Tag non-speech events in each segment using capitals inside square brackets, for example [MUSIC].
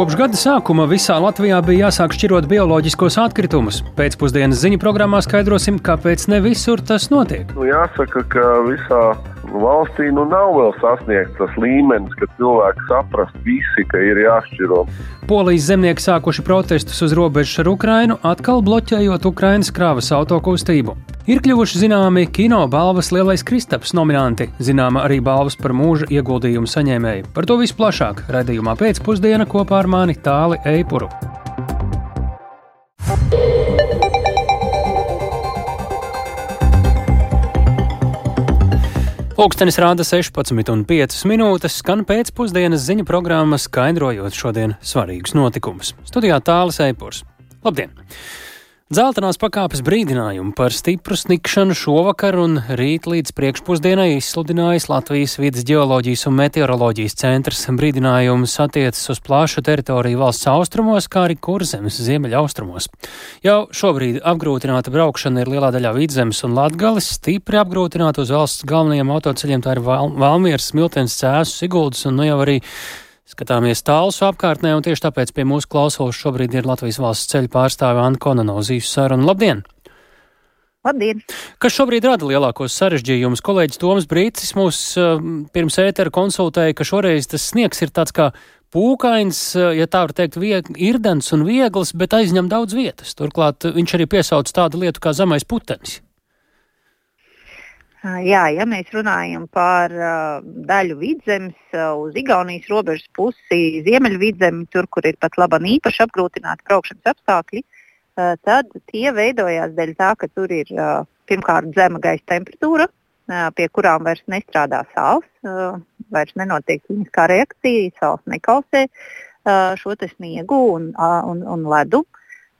Kopš gada sākuma visā Latvijā bija jāsāk šķirot bioloģiskos atkritumus. Pēcpusdienas ziņu programmā skaidrosim, kāpēc ne visur tas notiek. Nu, jāsaka, ka visā valstī nu, nav vēl sasniegts tas līmenis, ka cilvēki saprast visi, ka ir jāšķiro. Polijas zemnieki sākuši protestus uz robežas ar Ukrainu, atkal bloķējot Ukrainas krāvas autokustību. Ir kļuvuši zināmi kino balvas Lielais Kristaps nominanti, zināma arī balvas par mūža ieguldījumu saņēmēju. Par to visu plašāk raidījumā pēcpusdiena kopā ar mani Tāli Eipuru. Pūkstens rāda 16,5 minūtes, skan pēcpusdienas ziņu programma, skaidrojot šodien svarīgus notikumus. Studijā tālāk Eipurs. Labdien! Zeltenās pakāpes brīdinājumu par stipru snikšanu šovakar un rīt līdz priekšpusdienai izsludinājis Latvijas vidas geoloģijas un meteoroloģijas centrs. Brīdinājums attiecas uz plašu teritoriju valsts austrumos, kā arī kurzemes ziemeļaustrumos. Jau šobrīd apgrūtināta braukšana ir lielā daļā vidzemes un latgales, stipri apgrūtināta uz valsts galvenajiem autoceļiem, tā ir Valmieras, Smiltens, Cēzus, Siguldas un nu jau arī Skatāmies tālus apkārtnē, un tieši tāpēc pie mūsu klausulas šobrīd ir Latvijas valsts ceļu pārstāve Anna Konanovzīšu saruna. Labdien! Labdien! Kas šobrīd rada lielākos sarežģījumus? Kolēģis Toms Brīcis mūs uh, pirms ētera konsultēja, ka šoreiz tas sniegs ir tāds kā pūkains, uh, ja tā var teikt, vieg, irdens un viegls, bet aizņem daudz vietas. Turklāt uh, viņš arī piesauc tādu lietu kā zemais putenis. Jā, ja mēs runājam par uh, daļu vidzemes uh, uz Igaunijas robežas pusi, ziemeļvidzemi, tur, kur ir pat laba īpaši apgrūtināti braukšanas apstākļi, uh, tad tie veidojās dēļ tā, ka tur ir uh, pirmkārt zema gaisa temperatūra, uh, pie kurām vairs nestrādā sāls, uh, vairs nenotiek ķīmiskā reakcija, sāls nekausē uh, šo sniegu un, uh, un, un ledu.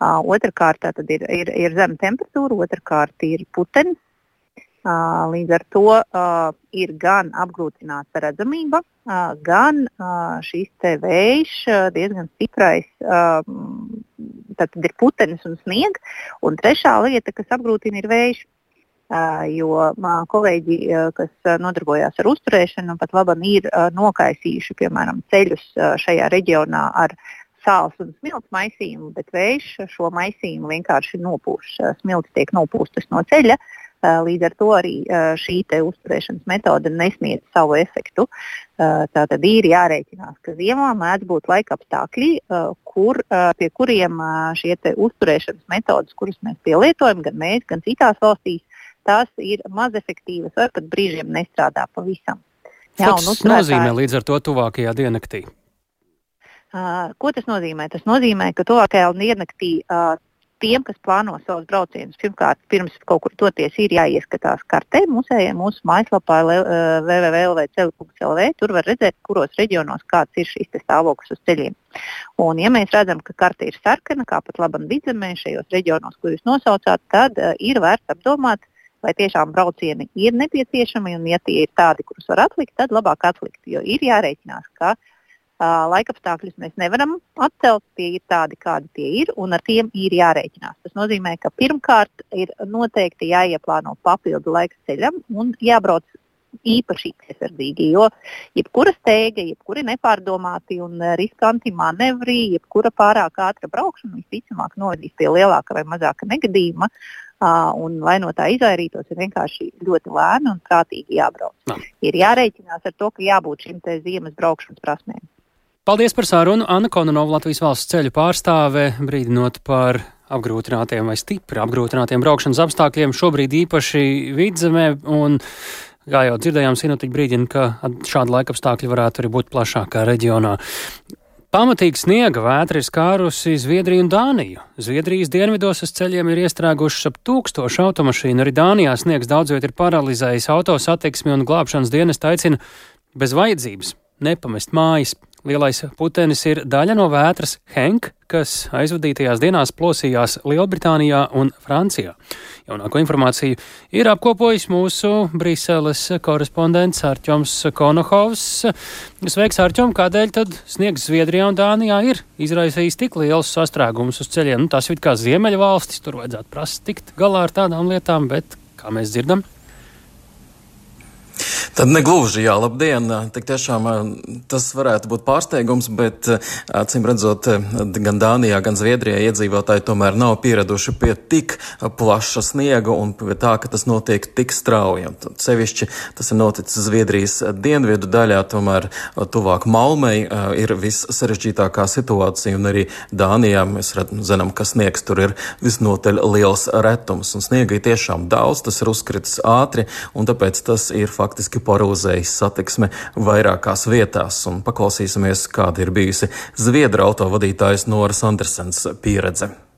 Uh, otrakārt, ir, ir, ir zema temperatūra, otrkārt ir putenis Līdz ar to ir gan apgrūtināta redzamība, gan šīs vējš diezgan stiprais. Tad ir putenis un sniegs. Un trešā lieta, kas apgrūtina, ir vējš. Jo kolēģi, kas nodarbojās ar uzturēšanu, pat labi ir nokaisījuši piemēram, ceļus šajā reģionā ar sāls un smilts maisījumu, bet vējš šo maisījumu vienkārši nopūš. Smilts tiek nopūstas no ceļa, uh, Līdz ar to arī šī uzturēšanas metode nesniedz savu efektu. Tātad ir jārēķinās, ka ziemā mēdz būt laika apstākļi, kur, pie kuriem šie uzturēšanas metodes, kuras mēs pielietojam, gan mēs, gan citās valstīs, tās ir maz efektīvas vai pat brīžiem nestrādā pavisam. Jā, Ko tas nozīmē līdz ar to tuvākajā diennaktī? Uh, ko tas nozīmē? Tas nozīmē, ka tuvākajā diennaktī uh, tiem, kas plāno savus braucienus, pirmkārt, pirms kaut kur doties, ir jāieskatās kartē. Mūsējā, mūsu mājaslapā www.ceļu.lv tur var redzēt, kuros reģionos kāds ir šīs stāvoklis uz ceļiem. Un, ja mēs redzam, ka karte ir sarkana, kā pat labam vidzemē šajos reģionos, ko jūs nosaucāt, tad uh, ir vērts apdomāt, vai tiešām braucieni ir nepieciešami, un ja tie ir tādi, kurus var atlikt, tad labāk atlikt, jo ir jārēķinās, ka uh, Laikapstākļus mēs nevaram atcelt, tie ir tādi, kādi tie ir, un ar tiem ir jārēķinās. Tas nozīmē, ka pirmkārt ir noteikti jāieplāno papildu laika ceļam un jābrauc īpaši piesardzīgi, jo jebkura steiga, jebkuri nepārdomāti un riskanti manevri, jebkura pārāk ātra braukšana visticamāk novedīs pie lielāka vai mazāka negadījuma. Uh, un, lai no tā izvairītos, ir vienkārši ļoti lēni un prātīgi jābrauc. No. Ir jārēķinās ar to, ka jābūt šim ziemas braukšanas prasmēm. Paldies par sarunu. Anna Kononova, Latvijas valsts ceļu pārstāve, brīdinot par apgrūtinātiem vai stipri apgrūtinātiem braukšanas apstākļiem, šobrīd īpaši vidzemē. Kā jau dzirdējām, sinoptiķi brīdina, ka šāda laika apstākļi varētu arī būt plašākā reģionā. Pamatīgi sniega vētra ir skārusi Zviedriju un Dāniju. Zviedrijas dienvidos uz ceļiem ir iestrēgušas ap tūkstošu automašīnu. Arī Dānijā sniegs daudz viet ir paralizējis autosatiksmi un glābšanas dienas aicina bez vajadzības nepamest mājas. Lielais putenis ir daļa no vētras Henk, kas aizvadītajās dienās plosījās Lielbritānijā un Francijā. Jaunāko informāciju ir apkopojis mūsu Briseles korespondents Arčoms Konohovs. Sveiks, Arčom, kādēļ tad sniegs Zviedrijā un Dānijā ir izraisījis tik liels sastrēgums uz ceļiem? Nu, tas ir kā ziemeļvalstis, tur vajadzētu prast tikt galā ar tādām lietām, bet, kā mēs dzirdam, Tad negluži, jā, labdien. Tik tiešām tas varētu būt pārsteigums, bet acīm redzot, gan Dānijā, gan Zviedrijā iedzīvotāji tomēr nav pieraduši pie tik plaša sniega un pie tā, ka tas notiek tik strauji. Sevišķi tas ir noticis Zviedrijas dienvidu daļā, tomēr tuvāk Malmei ir vissarežģītākā situācija un arī Dānijā mēs zinām, ka sniegs tur ir visnotaļ liels retums un sniega ir tiešām daudz, tas ir uzkritis ātri un tāpēc tas ir faktiski paralizējis satiksme vairākās vietās. Un paklausīsimies, kāda ir bijusi Zviedru autovadītājas Noras Andersens pieredze.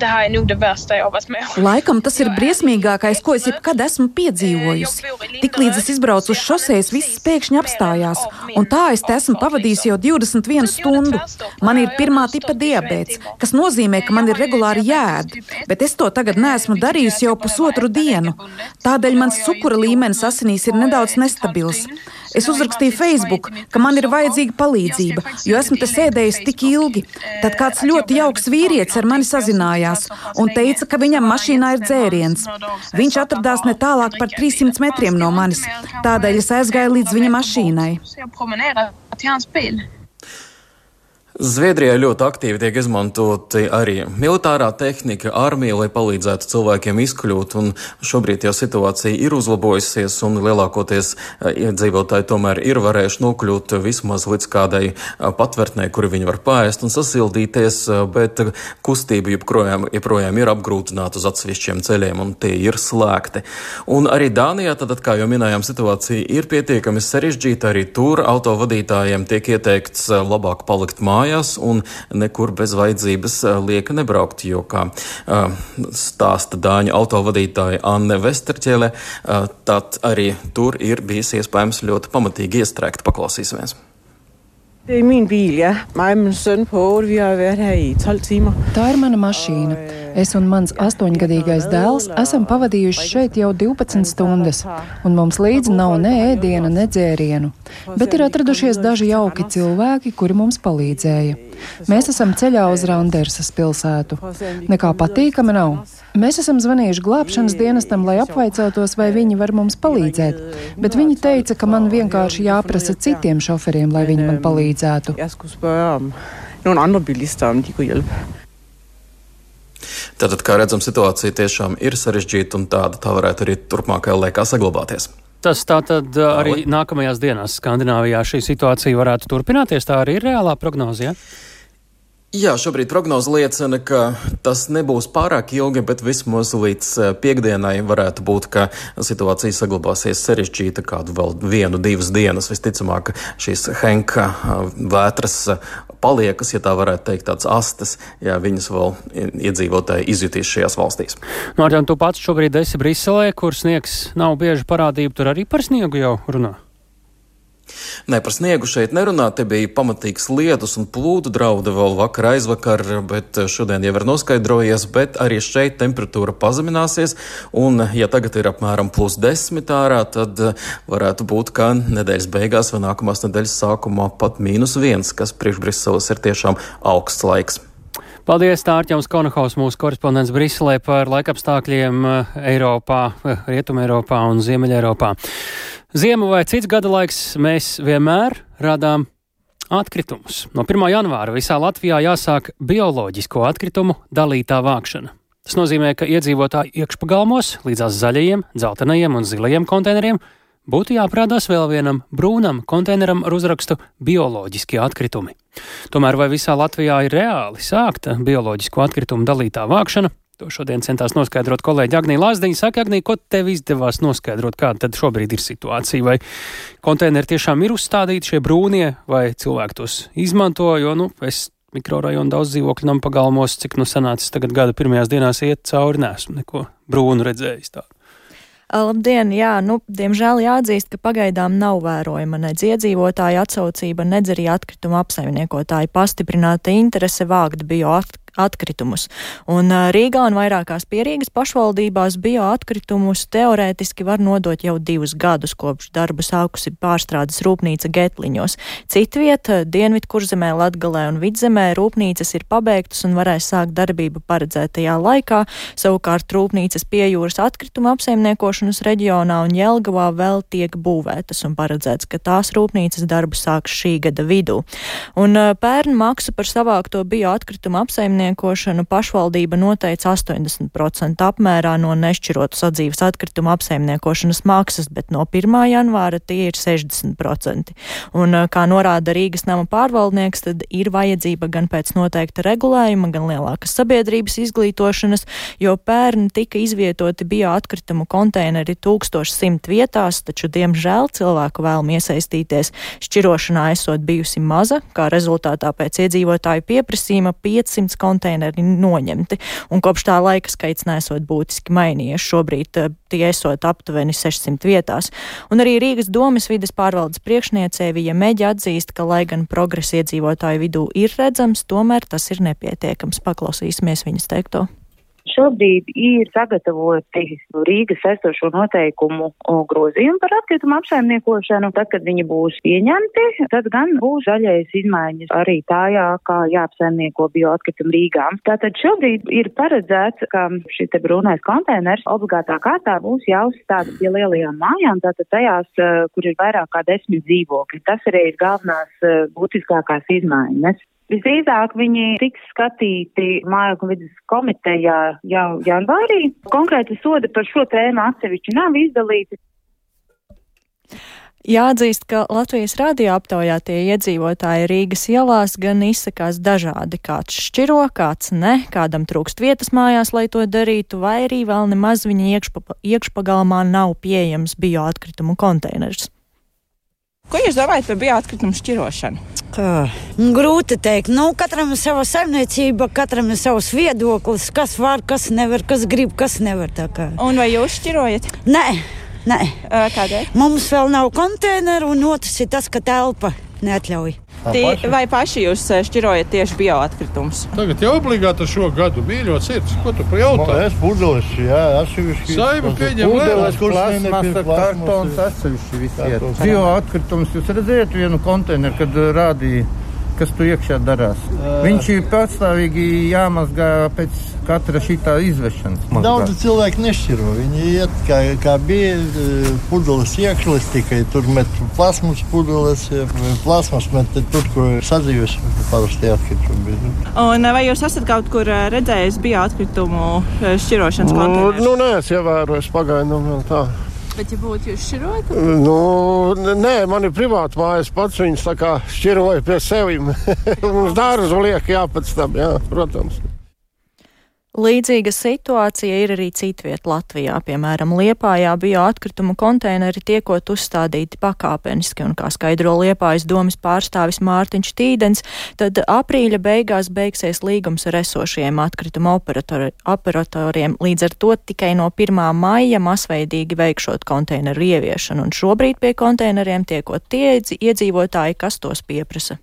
Tā ir nu det vērsta jau varit med Laikam tas ir briesmīgākais, ko es jebkad esmu piedzīvojusi. Tiklīdz es izbraucu uz šoseis, viss pēkšņi apstājās, un tā es te esmu pavadījusi jau 21 stundu. Man ir pirmā tipa diabetes, kas nozīmē, ka man ir regulāri jāēd, bet es to tagad neesmu darījusi jau pusotru dienu. Tādēļ mans cukura līmenis asinīs ir nedaudz nestabils. Es uzrakstīju Facebook, ka man ir vajadzīga palīdzība, jo esmu te sēdējusi tik ilgi. Tad kāds ļoti jauks vīrietis ar mani sazinājās un teica, ka viņam mašīnā ir dzēriens. Viņš atradās ne tālāk par 300 metriem no manis, tādēļ es aizgāju līdz viņa mašīnai. Zviedrijā ļoti aktīvi tiek izmantoti arī militārā tehnika, armija, lai palīdzētu cilvēkiem izkļūt, un šobrīd jau situācija ir uzlabojusies, un lielākoties eh, iedzīvotāji tomēr ir varējuši nokļūt vismaz līdz kādai eh, patvērtnē, kuri viņi var pāriest un sasildīties, eh, bet kustība joprojām, joprojām ir apgrūtināta uz atsevišķiem ceļiem, un tie ir slēgti. Un arī Dānijā, tad, kā jau minējām, situācija ir pietiekami sarežģīta, arī tur autovadītājiem tiek ieteikts labāk palikt mājās mājās un nekur bez vajadzības eh, lieka nebraukt. Jo, kā eh, stāsta Dāņu autovadītāja Anne Vesterķele, eh, tad arī tur ir bijis iespējams ļoti pamatīgi iestrēgt. Paklausīsimies! Det er min bil, ja. Mig og min søn på 8, vi har været her i 12 timer. Tā ir mana mašīna. Es un mans astoņgadīgais dēls esam pavadījuši šeit jau 12 stundas, un mums līdzi nav ne ēdiena, ne dzērienu. Bet ir atradušies daži jauki cilvēki, kuri mums palīdzēja. Mēs esam ceļā uz Randersas pilsētu. Nekā patīkama nav. Mēs esam zvanījuši glābšanas dienestam, lai apvaicotos, vai viņi var mums palīdzēt, bet viņi teica, ka man vienkārši jāprasa citiem šoferiem, lai viņi man palīdzētu. Tātad, kā redzam, situācija tiešām ir sarežģīta un tāda tā varētu arī turpmākajā laikā saglabāties. Tas tā tad uh, arī nākamajās dienās Skandināvijā šī situācija varētu turpināties. Tā arī ir reālā prognoze. Ja? Jā, šobrīd prognoze liecina, ka tas nebūs pārāk ilgi, bet vismaz līdz eh, piekdienai varētu būt, ka situācija saglabāsies sarežģīta kādu vēl vienu, divas dienas. Visticamāk, šīs Henka eh, vētras eh, paliekas, ja tā varētu teikt, tādas astes, ja viņas vēl iedzīvotāji izjutīs šajās valstīs. Mārķis, tu pats šobrīd esi Briselē, kur sniegs nav bieži parādība, tur arī par sniegu jau runā. Nē, par sniegu šeit nerunā. Te bija pamatīgs lietus un plūdu draudu vēl vakar aizvakar, bet šodien jau ir noskaidrojies, bet arī šeit temperatūra pazemināsies. Un, ja tagad ir apmēram plus 10 ārā, tad varētu būt, ka nedēļas beigās vai nākamās nedēļas sākumā pat mīnus viens, kas priekš Briseles ir tiešām augsts laiks. Paldies, Tārķams Konahaus, mūsu korespondents Briselē par laikapstākļiem eh, Eiropā, eh, Rietumē Eiropā un Ziemeļa Eiropā. Ziemu vai cits gada laiks mēs vienmēr radām atkritumus. No 1. janvāra visā Latvijā jāsāk bioloģisko atkritumu dalītā vākšana. Tas nozīmē, ka iedzīvotāji iekšpagalmos līdzās zaļajiem, dzeltenajiem un zilajiem konteineriem būtu jāprādās vēl vienam brūnam konteineram ar uzrakstu bioloģiskie atkritumi. Tomēr vai visā Latvijā ir reāli sākta bioloģisko atkritumu dalītā vākšana? To šodien centās noskaidrot kolēģi Agnija Lāsdiņa. Saka, Agnija, ko tev izdevās noskaidrot, kāda tad šobrīd ir situācija? Vai konteineri tiešām ir uzstādīti šie brūnie, vai cilvēki tos izmanto? Jo, nu, es mikrorajonu daudz dzīvokļu nam pagalmos, cik nu sanācis tagad gada pirmajās dienās iet cauri, nesmu neko brūnu redzējis tādu. Labdien! Jā, nu, diemžēl jāatzīst, ka pagaidām nav vērojama nedz iedzīvotāja atsaucība, nedz arī atkrituma apsaimniekotāja pastiprināta interese vākt bioatkritumus atkritumus. Un Rīgā un vairākās pierīgas pašvaldībās bioatkritumus teorētiski var nodot jau divus gadus, kopš darbu sākusi pārstrādes rūpnīca Getliņos. Citviet, Dienvidkurzemē, Latgalē un Vidzemē rūpnīcas ir pabeigtas un varēs sākt darbību paredzētajā laikā. Savukārt rūpnīcas pie jūras atkrituma apsaimniekošanas reģionā un Jelgavā vēl tiek būvētas un paredzēts, ka tās rūpnīcas darbu sāks šī gada vidū. Un pērn maksu par savākto bioatkritumu apsaimniekošanu apsaimniekošanu pašvaldība noteica 80% apmērā no nešķirotu sadzīves atkritumu apsaimniekošanas maksas, bet no 1. janvāra tie ir 60%. Un, kā norāda Rīgas nama pārvaldnieks, tad ir vajadzība gan pēc noteikta regulējuma, gan lielākas sabiedrības izglītošanas, jo pērn tika izvietoti bioatkritumu konteineri 1100 vietās, taču, diemžēl, cilvēku vēlmi iesaistīties šķirošanā esot bijusi maza, kā rezultātā pēc iedzīvotāju pieprasījuma 500 konteineri konteineri noņemti, un kopš tā laika skaits nesot būtiski mainījies. Šobrīd uh, tie esot aptuveni 600 vietās. Un arī Rīgas domas vides pārvaldes priekšniecē Vija Meģa atzīst, ka, lai gan progress iedzīvotāju vidū ir redzams, tomēr tas ir nepietiekams. Paklausīsimies viņas teikto. Šobrīd ir sagatavoti Rīgas esošo noteikumu grozījumi par atkritumu apsaimniekošanu. Tad, kad viņi būs pieņemti, tad gan būs zaļais izmaiņas arī tajā, kā jāapsaimnieko bioatkritumu Rīgā. Tātad šobrīd ir paredzēts, ka šī te brūnais konteiners obligātā kārtā būs jāuzstāda pie lielajām mājām, tātad tajās, eh, kur ir vairāk kā desmit dzīvokļi. Tas arī ir galvenās eh, būtiskākās izmaiņas. Visdrīzāk viņi tiks skatīti Māju vidas komitejā jau janvārī. Konkrēti sodi par šo tēmu atsevišķi nav izdalīti. Jāatzīst, ka Latvijas radio aptaujātie iedzīvotāji Rīgas ielās gan izsakās dažādi. Kāds šķiro, kāds ne, kādam trūkst vietas mājās, lai to darītu, vai arī vēl nemaz viņa iekšpa, iekšpagalmā nav pieejams bioatkritumu konteiners. Ko jūs domājat par bioatkritumu šķirošanu? Kā? Grūti teikt. Nu, katram ir sava saimniecība, katram ir savs viedoklis, kas var, kas nevar, kas grib, kas nevar. Un vai jūs šķirojat? Nē, nē. Kādēļ? Mums vēl nav konteineru, un otrs ir tas, ka telpa neatļauj. Tī, vai paši jūs šķirojat tieši bioatkritumus? Tagad jau obligāti šo gadu mīļo sirds. Ko tu pajautā? Es budelis, jā, atsevišķi. Saima pieņem budelis, kurš plasmasa, kartons, atsevišķi visi iet. Bioatkritumus jūs redzējat vienu konteineru, kad rādīja kas tur iekšā darās. Viņš ir pastāvīgi jāmazgā pēc katra šitā izvešanas. Daudz cilvēku nešķiro. Viņi iet kā, kā bija pudeles iekšlis, tikai tur met plasmas pudeles, plasmas met tur, kur sadzīves parasti atkritumi. Un vai jūs esat kaut kur redzējis bioatkritumu šķirošanas konteineru? Nu, nē, es ievēroju pagaidu vēl tā. Bet, ja būtu jūs šķirojat? Nu, nē, man ir privāti mājas, pats viņas tā kā šķiroja pie sevis. [LAUGHS] Mums dārzu liek jāpēc tam, jā, protams. Līdzīga situācija ir arī citviet Latvijā, piemēram, Liepājā bioatkritumu konteineri tiekot uzstādīti pakāpeniski, un kā skaidro Liepājas domas pārstāvis Mārtiņš Tīdens, tad aprīļa beigās beigsies līgums ar esošiem atkritumu operatori, operatoriem, līdz ar to tikai no 1. maija masveidīgi veikšot konteineru ieviešanu, un šobrīd pie konteineriem tiekot tie iedzīvotāji, kas tos pieprasa.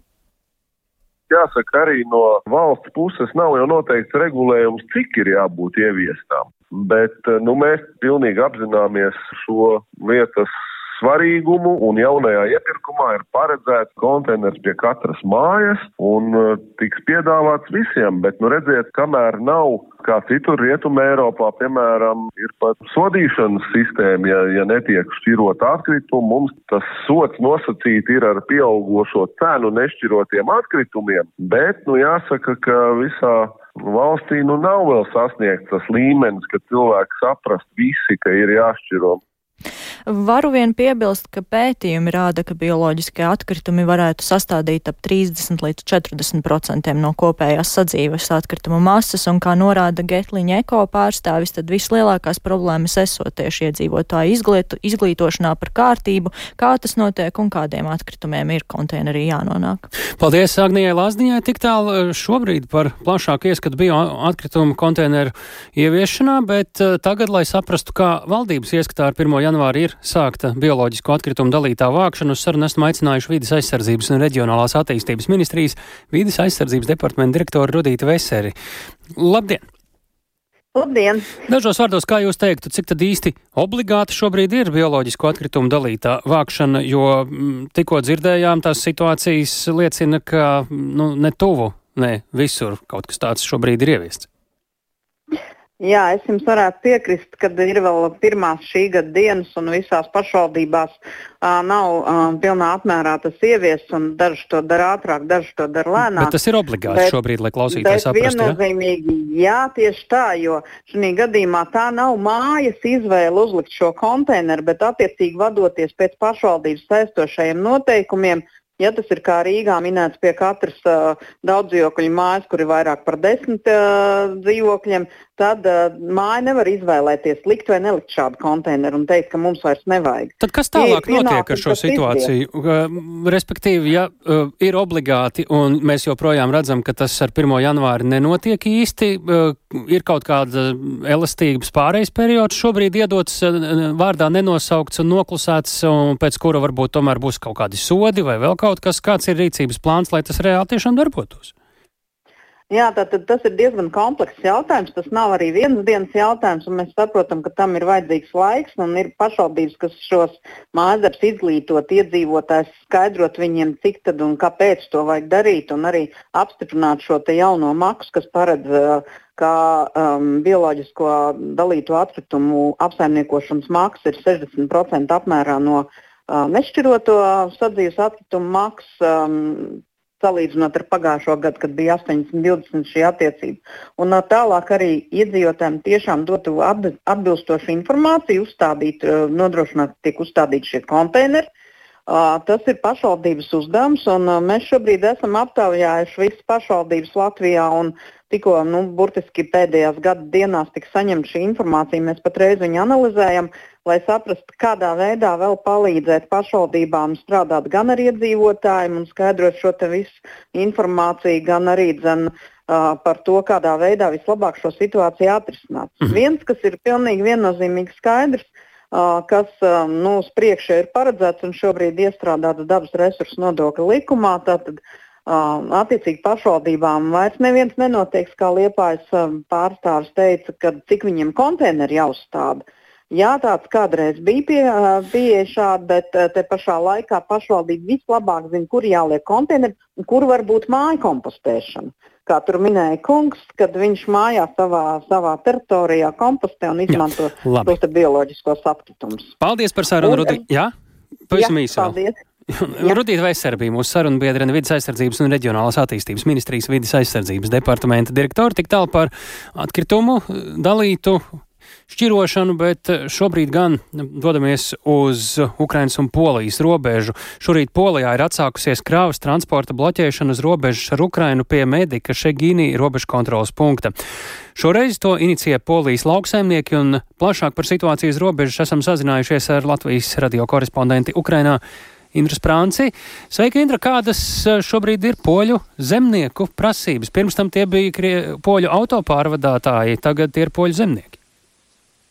Jāsaka, arī no valsts puses nav jau noteikts regulējums, cik ir jābūt ieviestām. Bet nu, mēs pilnīgi apzināmies šo lietas svarīgumu, un jaunajā iepirkumā ir paredzēts konteiners pie katras mājas un uh, tiks piedāvāts visiem, bet, nu, redziet, kamēr nav kā citur Rietumē Eiropā, piemēram, ir pat sodīšanas sistēma, ja, ja netiek šķirot atkritumu, mums tas sots nosacīt ir ar pieaugošo cenu nešķirotiem atkritumiem, bet, nu, jāsaka, ka visā valstī nu nav vēl sasniegts tas līmenis, ka cilvēki saprast visi, ka ir jāšķiro Varu vien piebilst, ka pētījumi rāda, ka bioloģiskie atkritumi varētu sastādīt ap 30 līdz 40 procentiem no kopējās sadzīves atkrituma masas, un kā norāda Getliņa eko pārstāvis, tad vislielākās problēmas esot tieši iedzīvotāju izglītu, izglītošanā par kārtību, kā tas notiek un kādiem atkritumiem ir konteinerī jānonāk. Paldies Agnijai Lazdiņai tik tālu eh, šobrīd par plašāku ieskatu bio atkritumu konteineru ieviešanā, bet eh, tagad, lai saprastu, kā valdības ieskatā ar 1. janvāru ir sākta bioloģisko atkritumu dalītā vākšana. Uz sarunu esam aicinājuši vidas aizsardzības un reģionālās attīstības ministrijas vidas aizsardzības departamenta direktoru Rudītu Veseri. Labdien! Labdien! Dažos vārdos, kā jūs teiktu, cik tad īsti obligāti šobrīd ir bioloģisko atkritumu dalītā vākšana, jo m, mm, tikko dzirdējām, tās situācijas liecina, ka nu, ne tuvu, ne visur kaut kas tāds šobrīd ir ieviests. Jā, es jums varētu piekrist, ka ir vēl pirmās šī gada dienas, un visās pašvaldībās uh, nav uh, pilnā apmērā tas ieviests, un daži to dara ātrāk, daži to dara lēnāk. Bet tas ir obligāti bet, šobrīd, lai klausītājs saprastu. Viennozīmīgi, jā? jā, tieši tā, jo šī gadījumā tā nav mājas izvēle uzlikt šo konteineru, bet attiecīgi vadoties pēc pašvaldības saistošajiem noteikumiem. Ja tas ir kā Rīgā minēts pie katras uh, daudzdzīvokļu mājas, kur ir vairāk par desmit uh, dzīvokļiem, tad uh, māja nevar izvēlēties likt vai nelikt šādu konteineru un teikt, ka mums vairs nevajag. Tad kas tālāk ja notiek ar šo situāciju? Uh, respektīvi, ja uh, ir obligāti un mēs joprojām redzam, ka tas ar 1. janvāri nenotiek īsti, uh, ir kaut kāda elastības pārejas periods šobrīd iedots uh, vārdā nenosaukts un noklusēts, un pēc kura varbūt tomēr būs kaut kādi sodi vai vēl kaut kas, kāds ir rīcības plāns, lai tas reāli tiešām darbotos? Jā, tātad tas ir diezgan komplekss jautājums. Tas nav arī vienas dienas jautājums, un mēs saprotam, ka tam ir vajadzīgs laiks. Ir pašvaldības, kas šos mājasdarbus izglītot, iedzīvotājs, skaidrot viņiem, cik tad un kāpēc to vajag darīt, un arī apstiprināt šo jauno maksu, kas paredz, ka um, bioloģisko dalīto atkritumu apsaimniekošanas maksa ir 60% apmērā no uh, nešķiroto sadzīves atkritumu maksas. Um, salīdzinot ar pagājušo gadu, kad bija 80-20 šī attiecība. Un tālāk arī iedzīvotājiem tiešām dotu atbilstošu informāciju, uzstādīt, nodrošināt, tiek uzstādīti šie konteineri. Tas ir pašvaldības uzdevums, un mēs šobrīd esam aptaujājuši visas pašvaldības Latvijā. Tikko nu, burtiski pēdējās gada dienās tika saņemta šī informācija, mēs patreiz viņu analizējam, lai saprastu, kādā veidā vēl palīdzēt pašvaldībām strādāt gan ar iedzīvotājiem un skaidrot šo visu informāciju, gan arī dzen, uh, par to, kādā veidā vislabāk šo situāciju atrisināt. Mhm. Viens, kas ir pilnīgi viennozīmīgi skaidrs, uh, kas um, nu, uz priekšu ir paredzēts un šobrīd iestrādāts dabas resursu nodokļa likumā, tātad Um, attiecīgi pašvaldībām vairs neviens nenotiek, kā Liepājas um, pārstāvis teica, ka cik viņiem konteineri jāuzstāda. Jā, tāds kādreiz bija pie, pieeja šāda, bet te pašā laikā pašvaldība vislabāk zina, kur jāliek konteineri un kur var būt māja kompostēšana. Kā tur minēja kungs, kad viņš mājā savā, savā teritorijā kompostē un izmanto tos bioloģiskos atkritumus. Paldies par sarunu, Rudi. Jā, pavisam īsi. Paldies. Rudīta Veisera bija mūsu sarunbiedrene vidas aizsardzības un reģionālās attīstības ministrijas vidas aizsardzības departamenta direktora tik tālu par atkritumu dalītu šķirošanu, bet šobrīd gan dodamies uz Ukrainas un Polijas robežu. Šorīt Polijā ir atsākusies krāvas transporta bloķēšana uz robežas ar Ukrainu pie Medika Šegīnī robežu kontrolas punkta. Šoreiz to inicijē Polijas lauksaimnieki un plašāk par situāciju uz robežas esam sazinājušies ar Latvijas radio korespondenti Ukrainā. Indra Sprānci. Sveika, Indra, kādas eh, šobrīd ir poļu zemnieku prasības? Pirms tam tie bija poļu autopārvadātāji, tagad tie ir poļu zemnieki.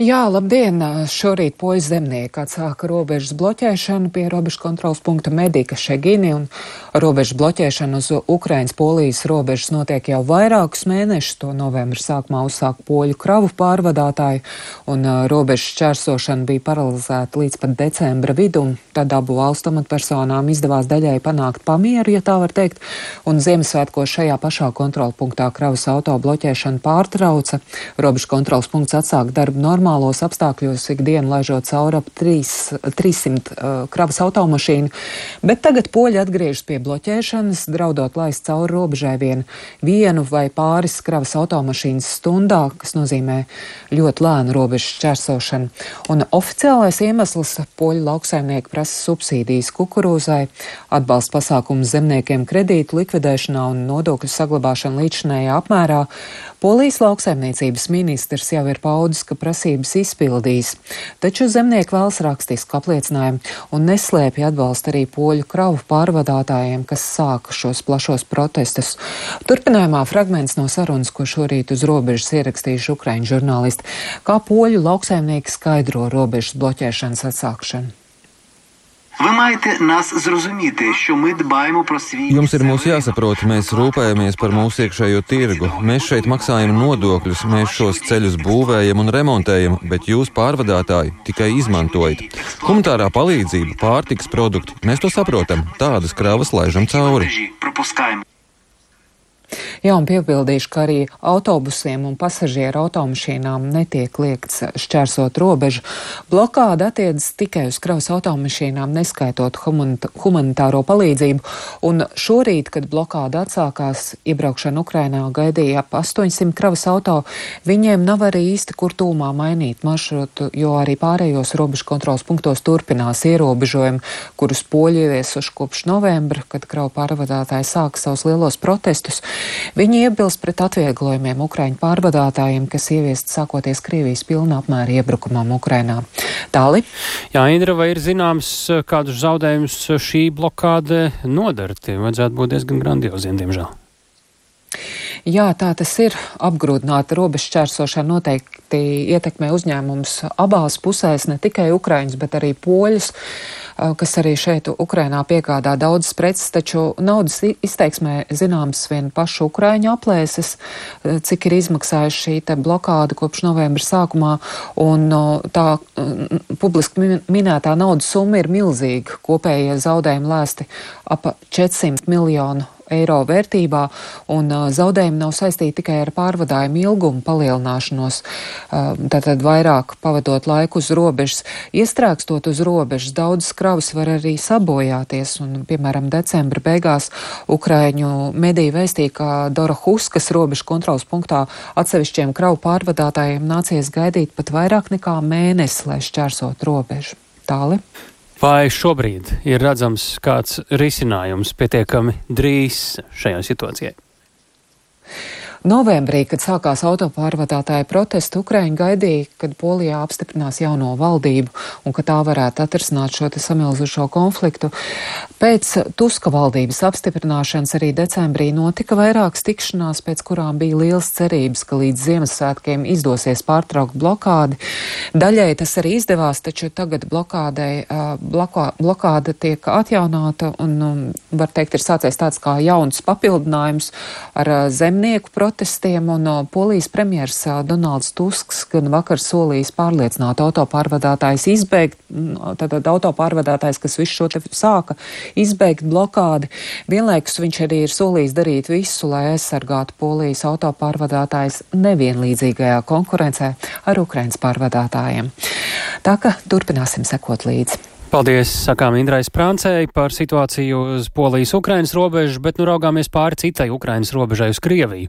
Jā, labdien! Šorīt poļu zemnieki atsāka robežas bloķēšanu pie robežu kontrols punkta Medika Šegini un robežu bloķēšana uz Ukrainas-Polijas robežas notiek jau vairākus mēnešus. To novembra sākumā uzsāk poļu kravu pārvadātāji un robežas čērsošana bija paralizēta līdz pat decembra vidum. Tad abu valstu amatpersonām izdevās daļai panākt pamieru, ja tā var teikt, un Ziemassvētkos šajā pašā kontrola punktā kravas auto bloķēšana pārtrauca. Robežu kontrols punkts atsāk darbu normāli normālos apstākļos ikdienu laižot cauri ap 3, 300 uh, kravas automašīnu, bet tagad poļi atgriežas pie bloķēšanas, draudot laist cauri robežai vien vienu vai pāris kravas automašīnas stundā, kas nozīmē ļoti lēnu robežu šķērsošanu. Un oficiālais iemesls poļu lauksaimnieki prasa subsīdijas kukurūzai, atbalsta pasākumus zemniekiem kredītu likvidēšanā un nodokļu saglabāšanu līdzinējā apmērā. Polijas lauksaimniecības ministrs jau ir paudis, ka prasība saistības izpildījis. Taču zemnieki vēlas rakstisku apliecinājumu un neslēpja atbalstu arī poļu kravu pārvadātājiem, kas sāka šos plašos protestus. Turpinājumā fragments no sarunas, ko šorīt uz robežas ierakstījuši ukraiņu žurnālisti, kā poļu lauksaimnieki skaidro robežas bloķēšanas atsākšanu. Ви маєте нас зрозуміти, що ми dbaємо про свій Jums ir mūs jāsaprot, mēs rūpējamies par mūsu iekšējo tirgu. Mēs šeit maksājam nodokļus, mēs šos ceļus būvējam un remontējam, bet jūs pārvadātāji tikai izmantojat. Humanitārā palīdzība, pārtiks produkti, mēs to saprotam. Tādas kravas laižam cauri. пропускаємо. Jā, un piebildīšu, ka arī autobusiem un pasažieru automašīnām netiek liekts šķērsot robežu. Blokāda attiecas tikai uz kravas automašīnām, neskaitot humanitāro palīdzību. Un šorīt, kad blokāda atsākās, iebraukšana Ukrainā gaidīja ap 800 kravas auto, viņiem nav arī īsti kur tūmā mainīt maršrutu, jo arī pārējos robežu kontrols punktos turpinās ierobežojumi, kurus poļi ieviesuši kopš novembra, kad kravu pārvadātāji sāka savus lielos protestus. Viņi iebilst pret atvieglojumiem Ukraiņu pārvadātājiem, kas ieviest sākoties Krievijas pilna apmēra iebrukumam Ukrainā. Tāli. Jā, Indra, vai ir zināms, kādus zaudējumus šī blokāde nodara? Tie vajadzētu būt diezgan grandioziem, diemžēl. Jā, tā tas ir. Apgrūtināta robežu čērsošana noteikti ietekmē uzņēmums abās pusēs, ne tikai Ukraiņus, bet arī poļus kas arī šeit Ukrainā piegādā daudzas preces, taču naudas izteiksmē zināms vien pašu Ukraiņu aplēses, cik ir izmaksājuši šī te blokāda kopš novembra sākumā, un tā publiski minētā naudas summa ir milzīga. Kopējie zaudējumi lēsti ap 400 miljonu eiro vērtībā, un uh, zaudējumi nav saistīti tikai ar pārvadājumu ilgumu palielināšanos, uh, tātad vairāk pavadot laiku uz robežas. Iestrēgstot uz robežas, daudzas kravas var arī sabojāties, un, piemēram, decembra beigās Ukraiņu mediju vēstīja, ka Dora Huskas robežu kontrols punktā atsevišķiem kravu pārvadātājiem nācies gaidīt pat vairāk nekā mēnesi, lai šķērsot robežu. Tāli. Vai šobrīd ir redzams kāds risinājums pietiekami drīz šajā situācijā? Novembrī, kad sākās autopārvadātāja protesti, Ukraiņa gaidīja, kad Polijā apstiprinās jauno valdību un ka tā varētu atrisināt šo samilzušo konfliktu. Pēc Tuska valdības apstiprināšanas arī decembrī notika vairākas tikšanās, pēc kurām bija liels cerības, ka līdz Ziemassvētkiem izdosies pārtraukt blokādi. Daļai tas arī izdevās, taču tagad blokādei, blokā, blokāda tiek atjaunāta un, um, var teikt, ir sācies tāds kā jauns papildinājums ar zemnieku protestu protestiem, un polijas premjers Donalds Tusks gan vakar solījis pārliecināt autopārvadātājs izbeigt, tātad autopārvadātājs, kas visu šo te sāka, izbeigt blokādi. Vienlaikus viņš arī ir solījis darīt visu, lai aizsargātu polijas autopārvadātājs nevienlīdzīgajā konkurencē ar Ukrainas pārvadātājiem. Tā ka turpināsim sekot līdzi. Paldies, sakām Indrai Sprāncei par situāciju uz Polijas-Ukrainas robežas, bet nu raugāmies pāri citai Ukrainas robežai uz Krieviju.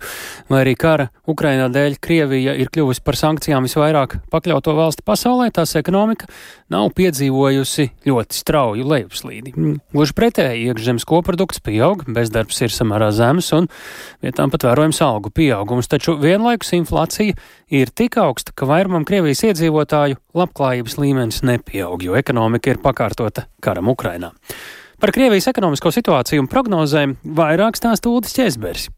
Vai arī kara Ukrainā dēļ Krievija ir kļuvusi par sankcijām visvairāk pakļauto valsti pasaulē, tās ekonomika nav piedzīvojusi ļoti strauju lejupslīdi. Gluži pretēji, iekšzemes koprodukts pieaug, bezdarbs ir samērā zems un vietām pat vērojams algu pieaugums, taču vienlaikus inflācija ir tik augsta, ka vairumam Krievijas iedzīvotāju labklājības līmenis nepieaug, jo ekonomika ir pakārtota karam Ukrainā. Par Krievijas ekonomisko situāciju un prognozēm vairāk stāsta Ulris Česbergs.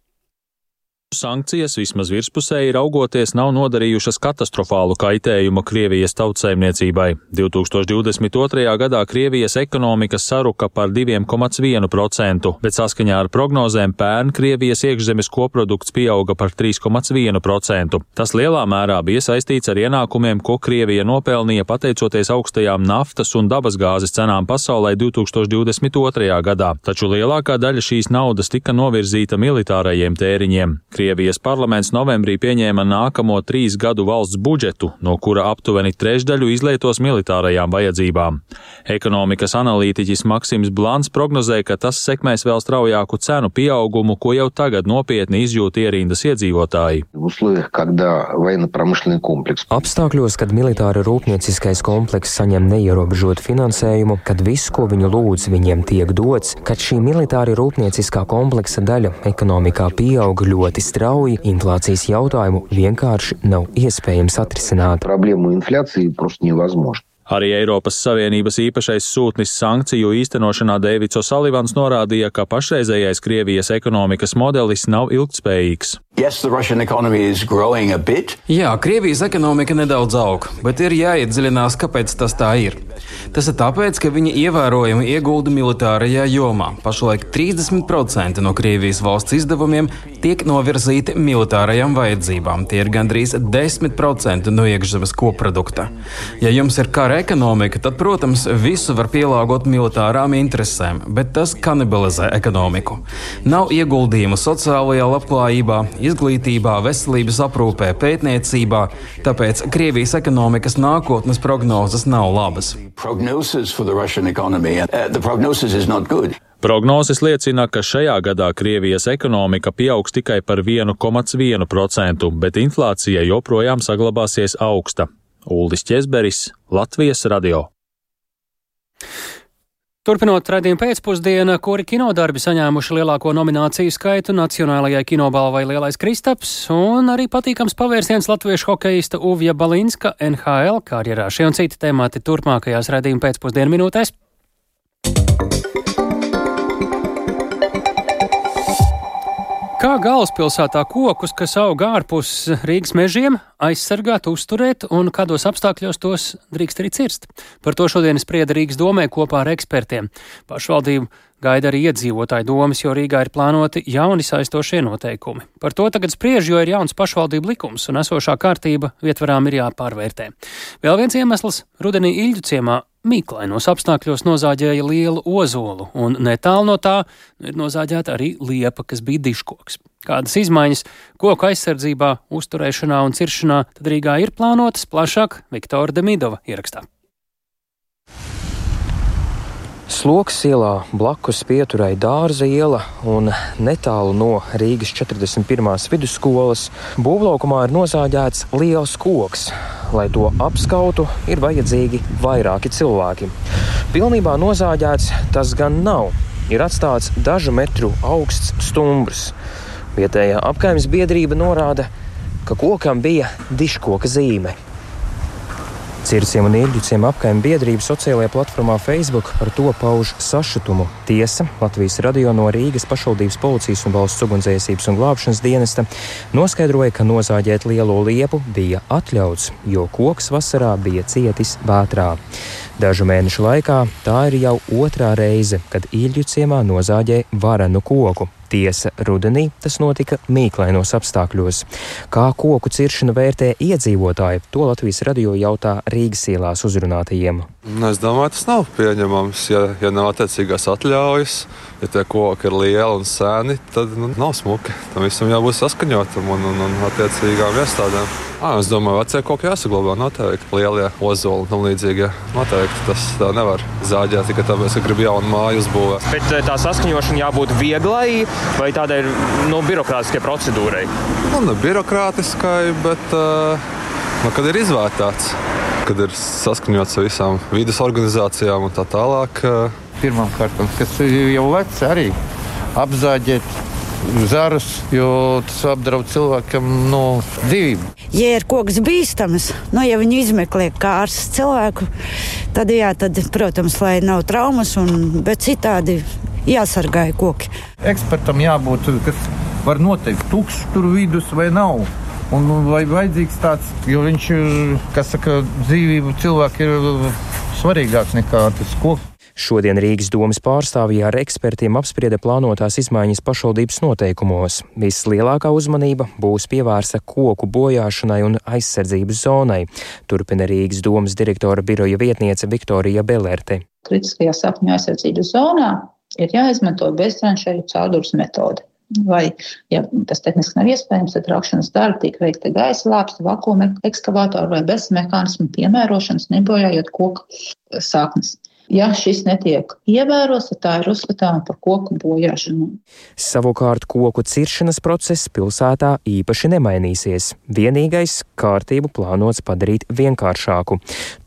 Sankcijas vismaz virspusēji raugoties nav nodarījušas katastrofālu kaitējumu Krievijas tautsēmniecībai. 2022. gadā Krievijas ekonomika saruka par 2,1%, bet saskaņā ar prognozēm pērn Krievijas iekšzemes koprodukts pieauga par 3,1%. Tas lielā mērā bija saistīts ar ienākumiem, ko Krievija nopelnīja pateicoties augstajām naftas un dabasgāzes cenām pasaulē 2022. gadā, taču lielākā daļa šīs naudas tika novirzīta militārajiem tēriņiem. Krievijas parlaments novembrī pieņēma nākamo trīs gadu valsts budžetu, no kura aptuveni trešdaļu izlietos militārajām vajadzībām. Ekonomikas analītiķis Maksims Blāns prognozē, ka tas sekmēs vēl straujāku cenu pieaugumu, ko jau tagad nopietni izjūt ierindas iedzīvotāji. Apstākļos, kad militāra rūpnieciskais komplekss saņem neierobežotu finansējumu, kad viss, ko viņi lūdz, viņiem tiek dots, kad šī militāra rūpnieciskā kompleksa daļa ekonomikā pieaug ļoti strauji, inflācijas jautājumu vienkārši nav iespējams atrisināt. Problēmu inflācija vienkārši nevazmožna. Arī Eiropas Savienības īpašais sūtnis sankciju īstenošanā Dēvids O'Sullivans norādīja, ka pašreizējais Krievijas ekonomikas modelis nav ilgtspējīgs. Yes, Jā, Krievijas ekonomika nedaudz aug, bet ir jāiedziļinās, kāpēc tas tā ir. Tas ir tāpēc, ka viņi ievērojami iegulda militārajā jomā. Pašlaik 30% no Krievijas valsts izdevumiem tiek novirzīti militārajām vajadzībām. Tie ir gandrīz 10% no iekšzemes koprodukta. Ja jums ir kara ekonomika, tad, protams, visu var pielāgot militārām interesēm, bet tas kanibalizē ekonomiku. Nav ieguldījumu sociālajā labklājībā, izglītībā, veselības aprūpē, pētniecībā, tāpēc Krievijas ekonomikas nākotnes prognozes nav labas. Prognozes liecina, ka šajā gadā Krievijas ekonomika pieaugs tikai par 1,1%, bet inflācija joprojām saglabāsies augsta. Uldis Česberis, Latvijas radio. Turpinot raidījumu pēcpusdienu, kuri kinodarbi saņēmuši lielāko nomināciju skaitu Nacionālajai kinobalvai Lielais Kristaps, un arī patīkams pavērsiens latviešu hokeista Uvja Balinska NHL karjerā. Šie un citi temati turpmākajās raidījuma pēcpusdienu minūtēs. Kā galvaspilsētā kokus, kas aug ārpus Rīgas mežiem, aizsargāt, uzturēt un kādos apstākļos tos drīkst arī cirst? Par to šodien sprieda Rīgas domē kopā ar ekspertiem. Pašvaldību gaida arī iedzīvotāju domas, jo Rīgā ir plānoti jauni saistošie noteikumi. Par to tagad spriež, jo ir jauns pašvaldību likums un esošā kārtība vietvarām ir jāpārvērtē. Vēl viens iemesls - rudenī Ilģu ciemā mīklainos apstākļos nozāģēja lielu ozolu, un netālu no tā ir nozāģēta arī liepa, kas bija diškoks. Kādas izmaiņas koku aizsardzībā, uzturēšanā un ciršanā tad Rīgā ir plānotas plašāk Viktora Demidova ierakstā. Sloks ielā blakus pieturai Dārza iela un netālu no Rīgas 41. vidusskolas būvlaukumā ir nozāģēts liels koks. Lai to apskautu, ir vajadzīgi vairāki cilvēki. Pilnībā nozāģēts tas gan nav. Ir atstāts dažu metru augsts stumbrs. Vietējā apgājuma biedrība norāda, ka kokam bija diškoka zīme. Circiem un īrģiciem apkaimē biedrība sociālajā platformā Facebook par to pauž sašutumu. Tiesa Latvijas radio no Rīgas pašvaldības policijas un valsts ugunsdzēsības un glābšanas dienesta noskaidroja, ka nozāģēt lielo liepu bija atļauts, jo koks vasarā bija cietis vētrā. Dažu mēnešu laikā tā ir jau otrā reize, kad īļu ciemā nozāģē varenu koku. Tiesa rudenī tas notika mīklainos apstākļos. Kā koku ciršanu vērtē iedzīvotāji, to Latvijas radio jautā Rīgas ielās uzrunātajiem. Nu, es domāju, tas nav pieņemams, ja, ja nav attiecīgās atļaujas. Ja tie koki ir lieli un seni, tad nu, nav smuki. Tam visam jābūt saskaņotam un, un, un attiecīgām iestādēm. À, es domāju, ka vecie koki jāsaglabā noteikti. Lielie ozoli un tam līdzīgi. Noteikti tas tā nevar zāģēt tikai tāpēc, ka grib jaunu māju uzbūvēt. Bet eh, tā saskaņošana jābūt vieglai vai tādai nu, birokrātiskai procedūrai? Nu, ne birokrātiskai, bet uh, nu, kad ir izvērtāts, kad ir saskaņots ar visām vidas organizācijām un tā tālāk. Uh, Pirmkārt, kas jau vecs arī apzāģēt zarus, jo tas apdraud cilvēkam no dzīvību. Ja ir koks bīstams, nu, ja viņi izmeklē kārtas cilvēku, tad, jā, tad, protams, lai nav traumas, un, bet citādi jāsargā koki. Ekspertam jābūt, kas var noteikt, tukšs tur vidus vai nav. Un vai vajadzīgs tāds, jo viņš, kas saka, dzīvību cilvēku ir svarīgāks nekā tas koks. Šodien Rīgas domas pārstāvji ar ekspertiem apsprieda plānotās izmaiņas pašvaldības noteikumos. Vislielākā uzmanība būs pievērsta koku bojāšanai un aizsardzības zonai, turpina Rīgas domas direktora biroja vietniece Viktorija Belerte. Kritiskajā sapņu aizsardzības zonā ir jāizmanto beztranšēju caurdurs metode. Vai, ja tas tehniski nav iespējams, tad rakšanas darbi tiek veikti gaisa lāpsta, vakuma ekskavātoru vai bez mehānismu piemērošanas, nebojājot koku saknes. Ja šis netiek ievērots, tad tā ir uzskatāma par koku bojāšanu. Savukārt koku ciršanas process pilsētā īpaši nemainīsies. Vienīgais kārtību plānots padarīt vienkāršāku.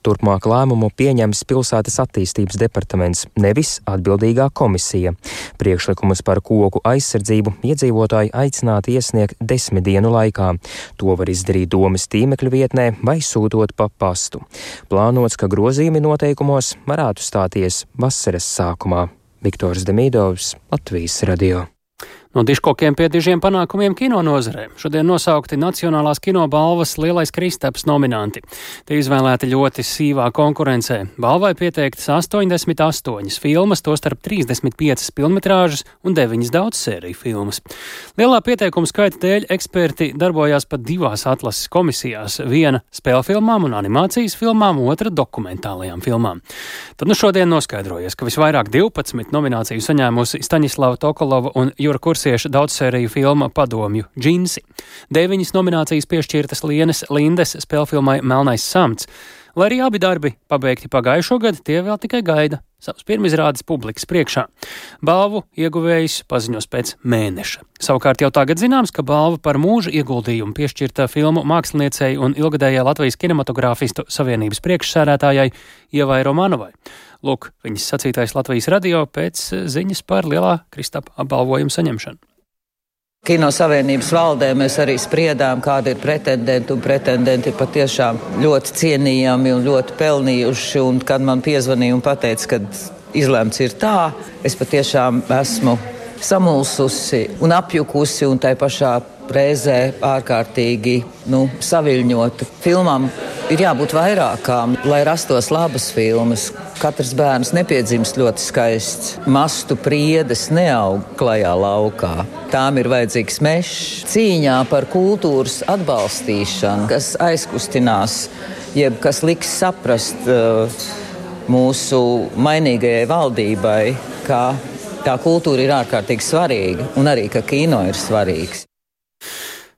Turpmāk lēmumu pieņems pilsētas attīstības departaments, nevis atbildīgā komisija. Priekšlikumus par koku aizsardzību iedzīvotāji aicināti iesniegt desmit dienu laikā. To var izdarīt domas tīmekļa vietnē vai sūtot pa pastu. Plānots, ka grozījumi noteikumos varētu stāties vasaras sākumā. Viktors Demīdovs, Latvijas radio. No diškokiem pie dižiem panākumiem kino nozarē. Šodien nosaukti Nacionālās kino balvas Lielais Kristaps nominanti. Tie izvēlēti ļoti sīvā konkurencē. Balvai pieteiktas 88 filmas, tostarp 35 filmetrāžas un 9 daudzsēriju filmas. Lielā pieteikuma skaita dēļ eksperti darbojās pat divās atlases komisijās - viena spēļu filmām un animācijas filmām, otra dokumentālajām filmām. Tad nu šodien noskaidrojies, ka visvairāk 12 nomināciju saņēmusi Staņislava Tokolova un Jura Kurs Vāciešu daudzsēriju filma Padomju džinsi. Deviņas nominācijas piešķirtas Lienes Lindes spēlfilmai Melnais samts. Lai arī abi darbi pabeigti pagājušo gadu, tie vēl tikai gaida savas pirmizrādes publikas priekšā. Balvu ieguvējs paziņos pēc mēneša. Savukārt jau tagad zināms, ka balva par mūža ieguldījumu piešķirta filmu māksliniecei un ilgadējai Latvijas kinematogrāfistu savienības priekšsērētājai Ievai Romanovai. Lūk, viņas sacītais Latvijas radio pēc ziņas par lielā Kristapa apbalvojumu saņemšanu. Kino savienības valdē mēs arī spriedām, kādi ir pretendenti, pretendenti patiešām ļoti cienījami un ļoti pelnījuši. Un, kad man piezvanīja un teica, ka izlemts ir tā, es patiešām esmu samulsusi un apjukusi un tai pašā reizē ārkārtīgi nu, saviļņota. Filmām ir jābūt vairākām, lai rastos labas filmas. Katrs bērns nepiedzimst ļoti skaists. Mastu priedes neaug klajā laukā. Tām ir vajadzīgs mežs. Cīņā par kultūras atbalstīšanu, kas aizkustinās, jeb kas liks saprast uh, mūsu mainīgajai valdībai, ka tā kultūra ir ārkārtīgi svarīga un arī ka kino ir svarīgs.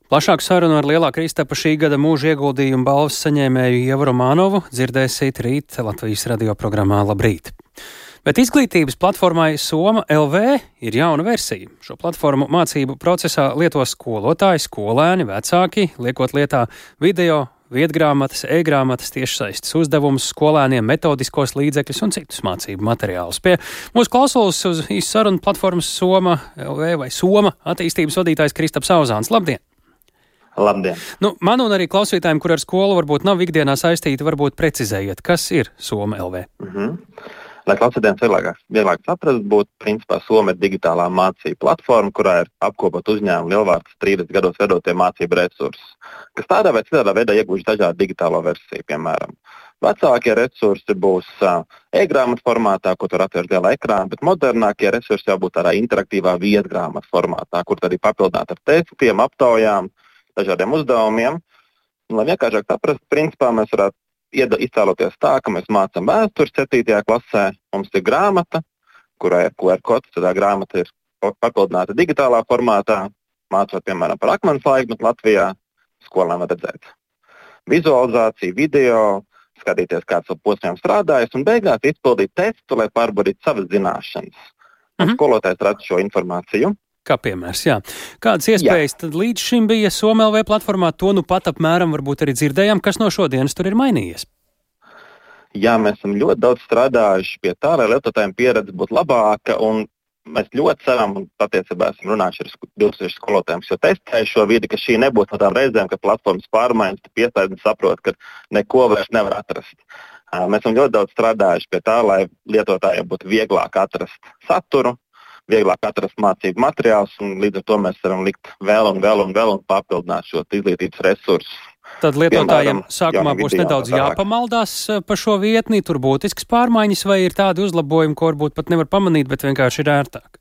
Plašāku sarunu ar lielā Kristapa šī gada mūža ieguldījumu balvas saņēmēju Ievu Romānovu dzirdēsiet rīt Latvijas radio programmā Labrīt. Bet izglītības platformai Soma LV ir jauna versija. Šo platformu mācību procesā lieto skolotāji, skolēni, vecāki, liekot lietā video, vietgrāmatas, e-grāmatas, tiešsaistes uzdevumus, skolēniem, metodiskos līdzekļus un citus mācību materiālus. Pie mūsu klausulas uz īsu sarunu platformas Soma LV vai Soma attīstības vadītājs Kristaps Auzāns. Labdien! Labdien! Nu, man un arī klausītājiem, kur ar skolu varbūt nav ikdienā saistīti, varbūt precizējiet, kas ir Soma LV. Mm -hmm. Lai klausītājiem vieglāk, vieglāk saprast, būtu principā Soma digitālā mācību platforma, kurā ir apkopot uzņēmumu lielvārds 30 gados vedotie mācību resursi, kas tādā vai citā veidā iegūst dažādu digitālo versiju, piemēram. Vecākie resursi būs uh, e-grāmatas formātā, ko tur atver lielā ekrānā, bet modernākie resursi jābūt tādā interaktīvā vietgrāmatas formātā, kur arī papildināt ar testiem, aptaujām, uh, dažādiem uzdevumiem. Un, lai vienkāršāk saprastu, principā mēs varētu iztēloties tā, ka mēs mācām vēsturi 7. klasē. Mums ir grāmata, kurai ir QR kods. Tad grāmata ir papildināta digitālā formātā. Mācot, piemēram, par akmens laikmetu Latvijā, skolēniem var redzēt vizualizāciju, video, skatīties, kāds ar posmiem strādājas, un beigās izpildīt testu, lai pārbaudītu savas zināšanas. Mm -hmm. Skolotājs redz šo informāciju. Kā piemērs, jā. Kādas iespējas jā. tad līdz šim bija SOMLV platformā, to nu pat apmēram varbūt arī dzirdējām, kas no šodienas tur ir mainījies? Jā, mēs esam ļoti daudz strādājuši pie tā, lai lietotājiem pieredze būtu labāka. Mēs ļoti ceram, un patiesībā esam runājuši ar 2000 skolotājiem, jo testēju šo vidi, ka šī nebūs no tām reizēm, kad platformas pārmaiņas, tu piesaist un saproti, ka neko vairs nevar atrast. Mēs esam ļoti daudz strādājuši pie tā, lai lietotājiem būtu vieglāk atrast saturu, vieglāk atrast mācību materiālus, un līdz ar to mēs varam likt vēl un vēl un vēl un papildināt šo izglītības resursu. Tad lietotājiem sākumā būs nedaudz jāpamaldās eh, par šo vietni, tur būtisks pārmaiņas, vai ir tādi uzlabojumi, ko varbūt pat nevar pamanīt, bet vienkārši ir ērtāk?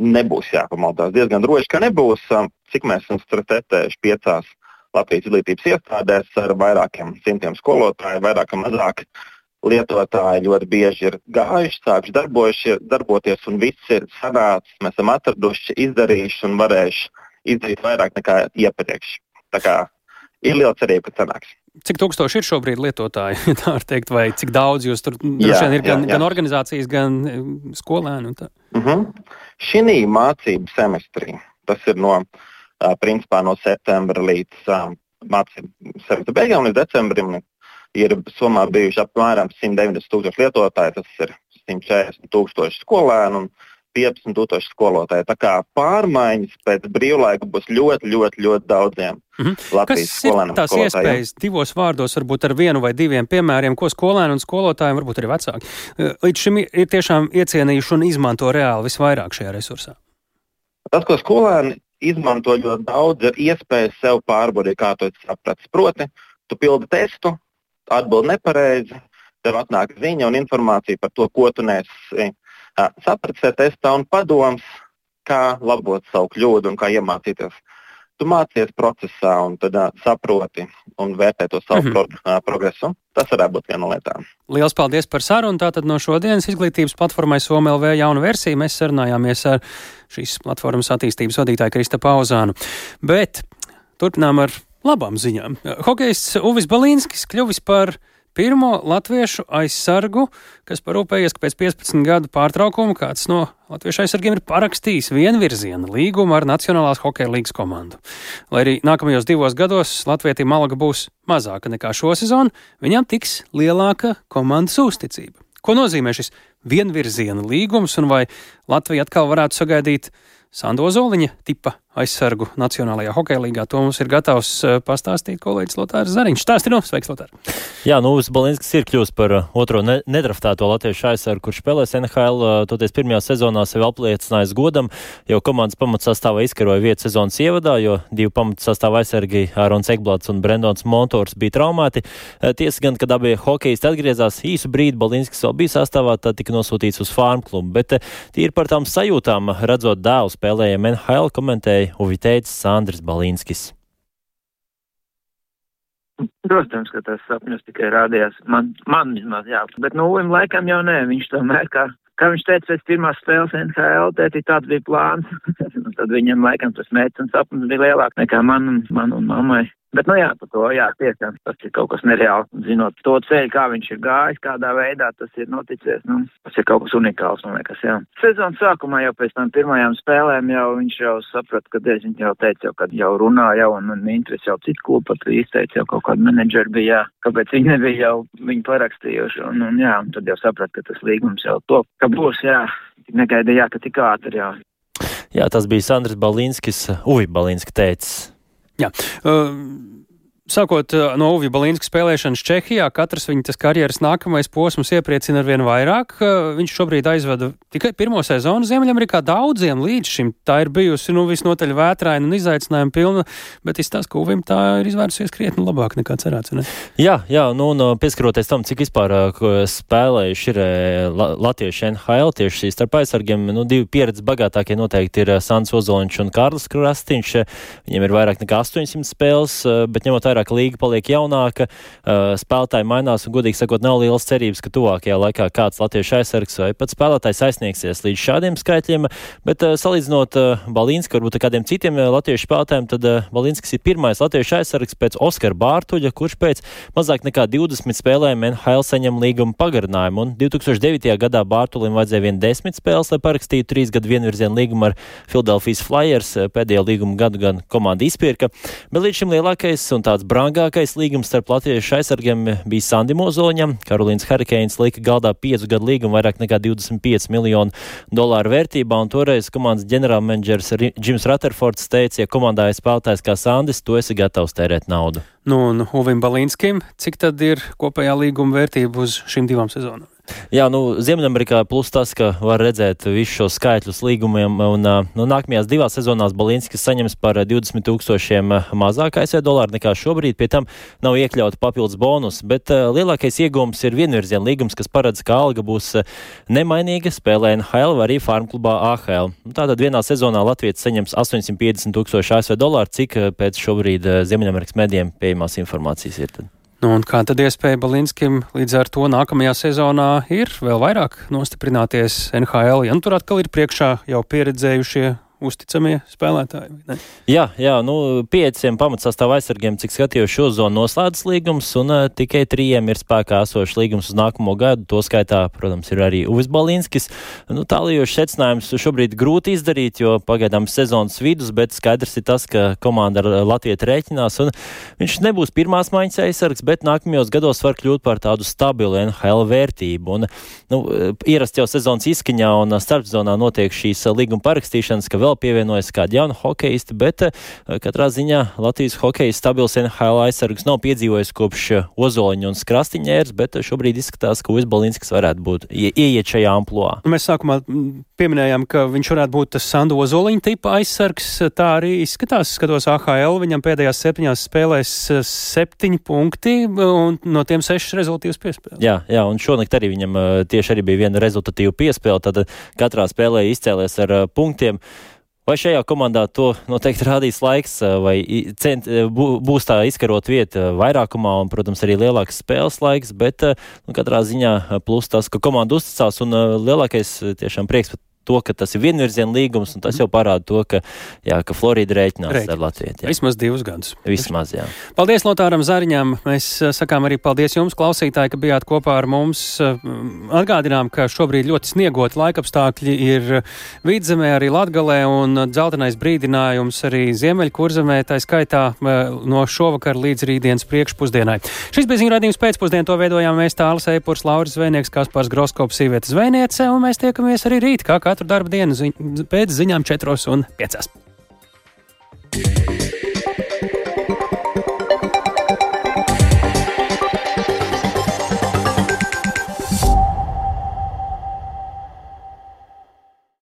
Nebūs jāpamaldās. Diezgan droši, ka nebūs. Cik mēs esam strādājuši piecās Latvijas izglītības iestādēs ar vairākiem simtiem skolotāju, vairāk vai mazāk lietotāji ļoti bieži ir gājuši, sākuši darboties, un viss ir sanācis. Mēs esam atraduši, izdarījuši un varējuši izdarīt vairāk nekā iepriekš. Tā kā ir liela cerība, ka sanāks. Cik tūkstoši ir šobrīd lietotāji, [LAUGHS] tā var teikt, vai cik daudz jūs tur droši vien ir gan, jā, jā. gan organizācijas, gan eh, skolēni? Mm -hmm. Šī mācību semestrī, tas ir no, uh, principā, no septembra līdz uh, mācību semestra beigām, līdz decembrim, ir Somā bijuši apmēram 190 tūkstoši lietotāji, tas ir 140 tūkstoši skolēnu un 15 tūkstoši skolotāju. Tā kā pārmaiņas pēc brīvlaika būs ļoti, ļoti, ļoti daudziem mm -hmm. Latvijas skolēniem. Tās iespējas divos vārdos, varbūt ar vienu vai diviem piemēriem, ko skolēni un skolotājiem, varbūt arī vecāki, eh, līdz šim ir tiešām iecienījuši un izmanto reāli visvairāk šajā resursā. Tas, ko skolēni izmanto ļoti daudz, ir iespējas sev pārbaudīt, kā to saprast. Proti, tu pildi testu, atbild nepareizi, tev atnāk ziņa un informācija par to, ko tu nesi sapratis testā un padoms, kā labot savu kļūdu un kā iemācīties. Tu mācies procesā un tad uh, saproti un vērtē to savu mm -hmm. pro, uh, progresu. Tas varētu būt viena no lietām. Lielas paldies par sarunu. Tātad no šodienas izglītības platformai SOMLV jauna versija. Mēs sarunājāmies ar šīs platformas attīstības vadītāju Krista Pauzānu. Bet turpinām ar labām ziņām. Hokejists Uvis Balīnskis kļuvis par pirmo latviešu aizsargu, kas parūpējies, ka pēc 15 gadu pārtraukuma kāds no latviešu aizsargiem ir parakstījis vienvirziena līgumu ar Nacionālās hokeja līgas komandu. Lai arī nākamajos divos gados Latvijam alga būs mazāka nekā šo sezonu, viņam tiks lielāka komandas uzticība. Ko nozīmē šis vienvirziena līgums un vai Latvija atkal varētu sagaidīt Sando Zoliņa tipa aizsargu Nacionālajā hokeja līgā. To mums ir gatavs eh, pastāstīt kolēģis Lotārs Zariņš. Stāsti no, sveiks, Lotār! Jā, nu, Balinskis ir kļūst par eh, otro ne nedraftēto latviešu aizsargu, kurš spēlēs NHL, eh, toties pirmajā sezonā sevi apliecinājis godam, jo komandas pamatsastāvā izkaroja vietu sezonas ievadā, jo divi pamatsastāvā aizsargi Ārons Ekblats un Brendons Montors bija traumēti. Tiesa gan, kad abi hokeisti atgriezās īsu brīdi, Balinskis vēl bija sastāvā, tad tika nosūtīts uz farm klubu, bet tīri par tām sajūtām, redzot dēlus spēlējiem NHL komentēja Uviteicis Sandrs Balīnskis. Protams, ka tas sapņus tikai rādījās. Man, man vismaz jā, bet nu, Uvim laikam jau nē, viņš tomēr kā, kā viņš teica pēc pirmās spēles NHL, tēti tāds bija plāns. [LAUGHS] tad viņam laikam tas mērķis un sapnis bija lielāks nekā man, man un mammai. Bet, nu jā, par to, jā, tiešām tas ir kaut kas nereāls. Zinot to ceļu, kā viņš ir gājis, kādā veidā tas ir noticis, nu, tas ir kaut kas unikāls, man liekas, jā. Sezonas sākumā jau pēc tam pirmajām spēlēm jau viņš jau saprata, ka es viņu jau teicu, jau, kad jau runāja jau un, un interesi jau citu klubu pat izteica, jau kaut kādu menedžeru bija, jā, kāpēc viņi nebija jau viņu parakstījuši, un, un jā, un tad jau saprata, ka tas līgums jau to, ka būs, jā, negaidīja, ka tik ātri, jā. Jā, tas bija Sandrs Balīnskis, Uvi Balīnski teicis. Jā. Uh, Sākot no Uvija Balīnska spēlēšanas Čehijā, katrs viņa karjeras nākamais posms iepriecina ar vien vairāk. Viņš šobrīd aizveda tikai pirmo sezonu Ziemeļamerikā. Daudziem līdz šim tā ir bijusi nu, visnotaļ vētraina un izaicinājuma pilna, bet izstāsta, ka Uvim tā ir izvērsusies krietni labāk nekā cerēts. Ne? Jā, jā, nu, un pieskaroties tam, cik vispār spēlējuši ir latvieši NHL tieši šīs starp aizsargiem, nu, divi pieredzes bagātākie noteikti ir Sans Ozoliņš un Kārlis Krastīņš. Viņiem ir vairāk nekā 800 spēles, bet ņemot vērā vairāk līga paliek jaunāka, uh, spēlētāji mainās un, godīgi sakot, nav lielas cerības, ka tuvākajā laikā kāds latviešu aizsargs vai pat spēlētājs aizsniegsies līdz šādiem skaitļiem. Bet uh, salīdzinot uh, Balīnsku varbūt ar kādiem citiem latviešu spēlētājiem, tad Balīnskis ir pirmais latviešu aizsargs pēc Oskara Bārtuļa, kurš pēc mazāk nekā 20 spēlēm NHL saņem līguma pagarinājumu. Un 2009. gadā Bārtulim vajadzēja vien 10 spēles, lai parakstītu trīs gadu vienvirzienu līgumu ar Philadelphia Flyers. Pēdējo līgumu gadu gan komanda izpirka, bet līdz šim lielākais un tāds brangākais līgums starp latviešu aizsargiem bija Sandi Mozoliņam. Karolīns Harikeins lika galdā 5 gadu līgumu vairāk nekā 25 miljonu dolāru vērtībā, un toreiz komandas ģenerālmenedžers Džims Rutherfords teica, ja komandā ir spēlētājs kā Sandis, tu esi gatavs tērēt naudu. Nu, un Uvim Balīnskim, cik tad ir kopējā līguma vērtība uz šīm divām sezonām? Jā, nu, Ziemeļamerikā plus tas, ka var redzēt visus šos skaitļus līgumiem, un nu, nākamajās divās sezonās Balinskis saņems par 20 tūkstošiem mazāk ASV dolāru nekā šobrīd, pie tam nav iekļauta papildus bonus, bet uh, lielākais iegūms ir vienvirziena līgums, kas paredz, ka alga būs nemainīga spēlē NHL vai arī farmklubā AHL. Nu, tātad vienā sezonā Latvijas saņems 850 tūkstoši ASV dolāru, cik pēc šobrīd Ziemeļamerikas medijiem pieejamās informācijas ir. Tad. Nu, un kā tad iespēja Balinskim līdz ar to nākamajā sezonā ir vēl vairāk nostiprināties NHL, ja nu tur atkal ir priekšā jau pieredzējušie uzticamie spēlētāji. Jā, jā, nu, pieciem pamatsastāv aizsargiem, cik skatījos šo zonu noslēdzas līgums, un uh, tikai trījiem ir spēkā esošs līgums uz nākamo gadu. To skaitā, protams, ir arī Uvis Balinskis. Nu, Tālījošs secinājums šobrīd grūti izdarīt, jo pagaidām sezonas vidus, bet skaidrs ir tas, ka komanda ar Latviju rēķinās, un viņš nebūs pirmās maiņas aizsargs, bet nākamajos gados var kļūt par tādu stabilu NHL vērtību. Un, nu, ierast jau sezonas izskaņā un starpzonā notiek šīs līguma parakstīšanas, ka vēl pievienojas kādi jauni hokeisti, bet eh, katrā ziņā Latvijas hokeja stabils NHL aizsargs nav piedzīvojis kopš eh, Ozoliņa un Skrastīņērs, bet eh, šobrīd izskatās, ka Uzbalinskis varētu būt ieiet šajā amplitūdā. Mēs sākumā pieminējām, ka viņš varētu būt tas Sandu Ozoliņa tipa aizsargs. Tā arī izskatās. Skatos AHL, viņam pēdējās septiņās spēlēs septiņi punkti un no tiem sešas rezultātus piespēlēs. Jā, jā, un šonakt arī viņam tieši arī bija viena rezultatīva piespēle. Tad katrā spēlē izcēlēs ar punktiem. Vai šajā komandā to noteikti rādīs laiks, vai cent, būs tā izkarot vieta vairākumā un, protams, arī lielāks spēles laiks, bet nu, katrā ziņā plus tas, ka komanda uzticās un lielākais tiešām prieks to, ka tas ir vienvirziena līgums, un tas jau parāda to, ka, jā, ka Florida rēķinās Rēķinās. ar Latviju. Jā. Vismaz divus gadus. Vismaz, jā. Paldies Lotāram Zariņam. Mēs eh, sakām arī paldies jums, klausītāji, ka bijāt kopā ar mums. Eh, atgādinām, ka šobrīd ļoti sniegot laikapstākļi ir vidzemē, arī Latgalē, un dzeltenais brīdinājums arī Ziemeļkurzemē, tā skaitā eh, no šovakar līdz rītdienas priekšpusdienai. Šis bija ziņu radījums pēcpusdien, to veidojām mēs tāls Eipurs, Lauris Zvejnieks, Kaspars Groskops, Sīvietas Zvejniece, un mēs tiekamies arī rīt, kā katru darbu dienu ziņ pēc ziņām 4 un 5.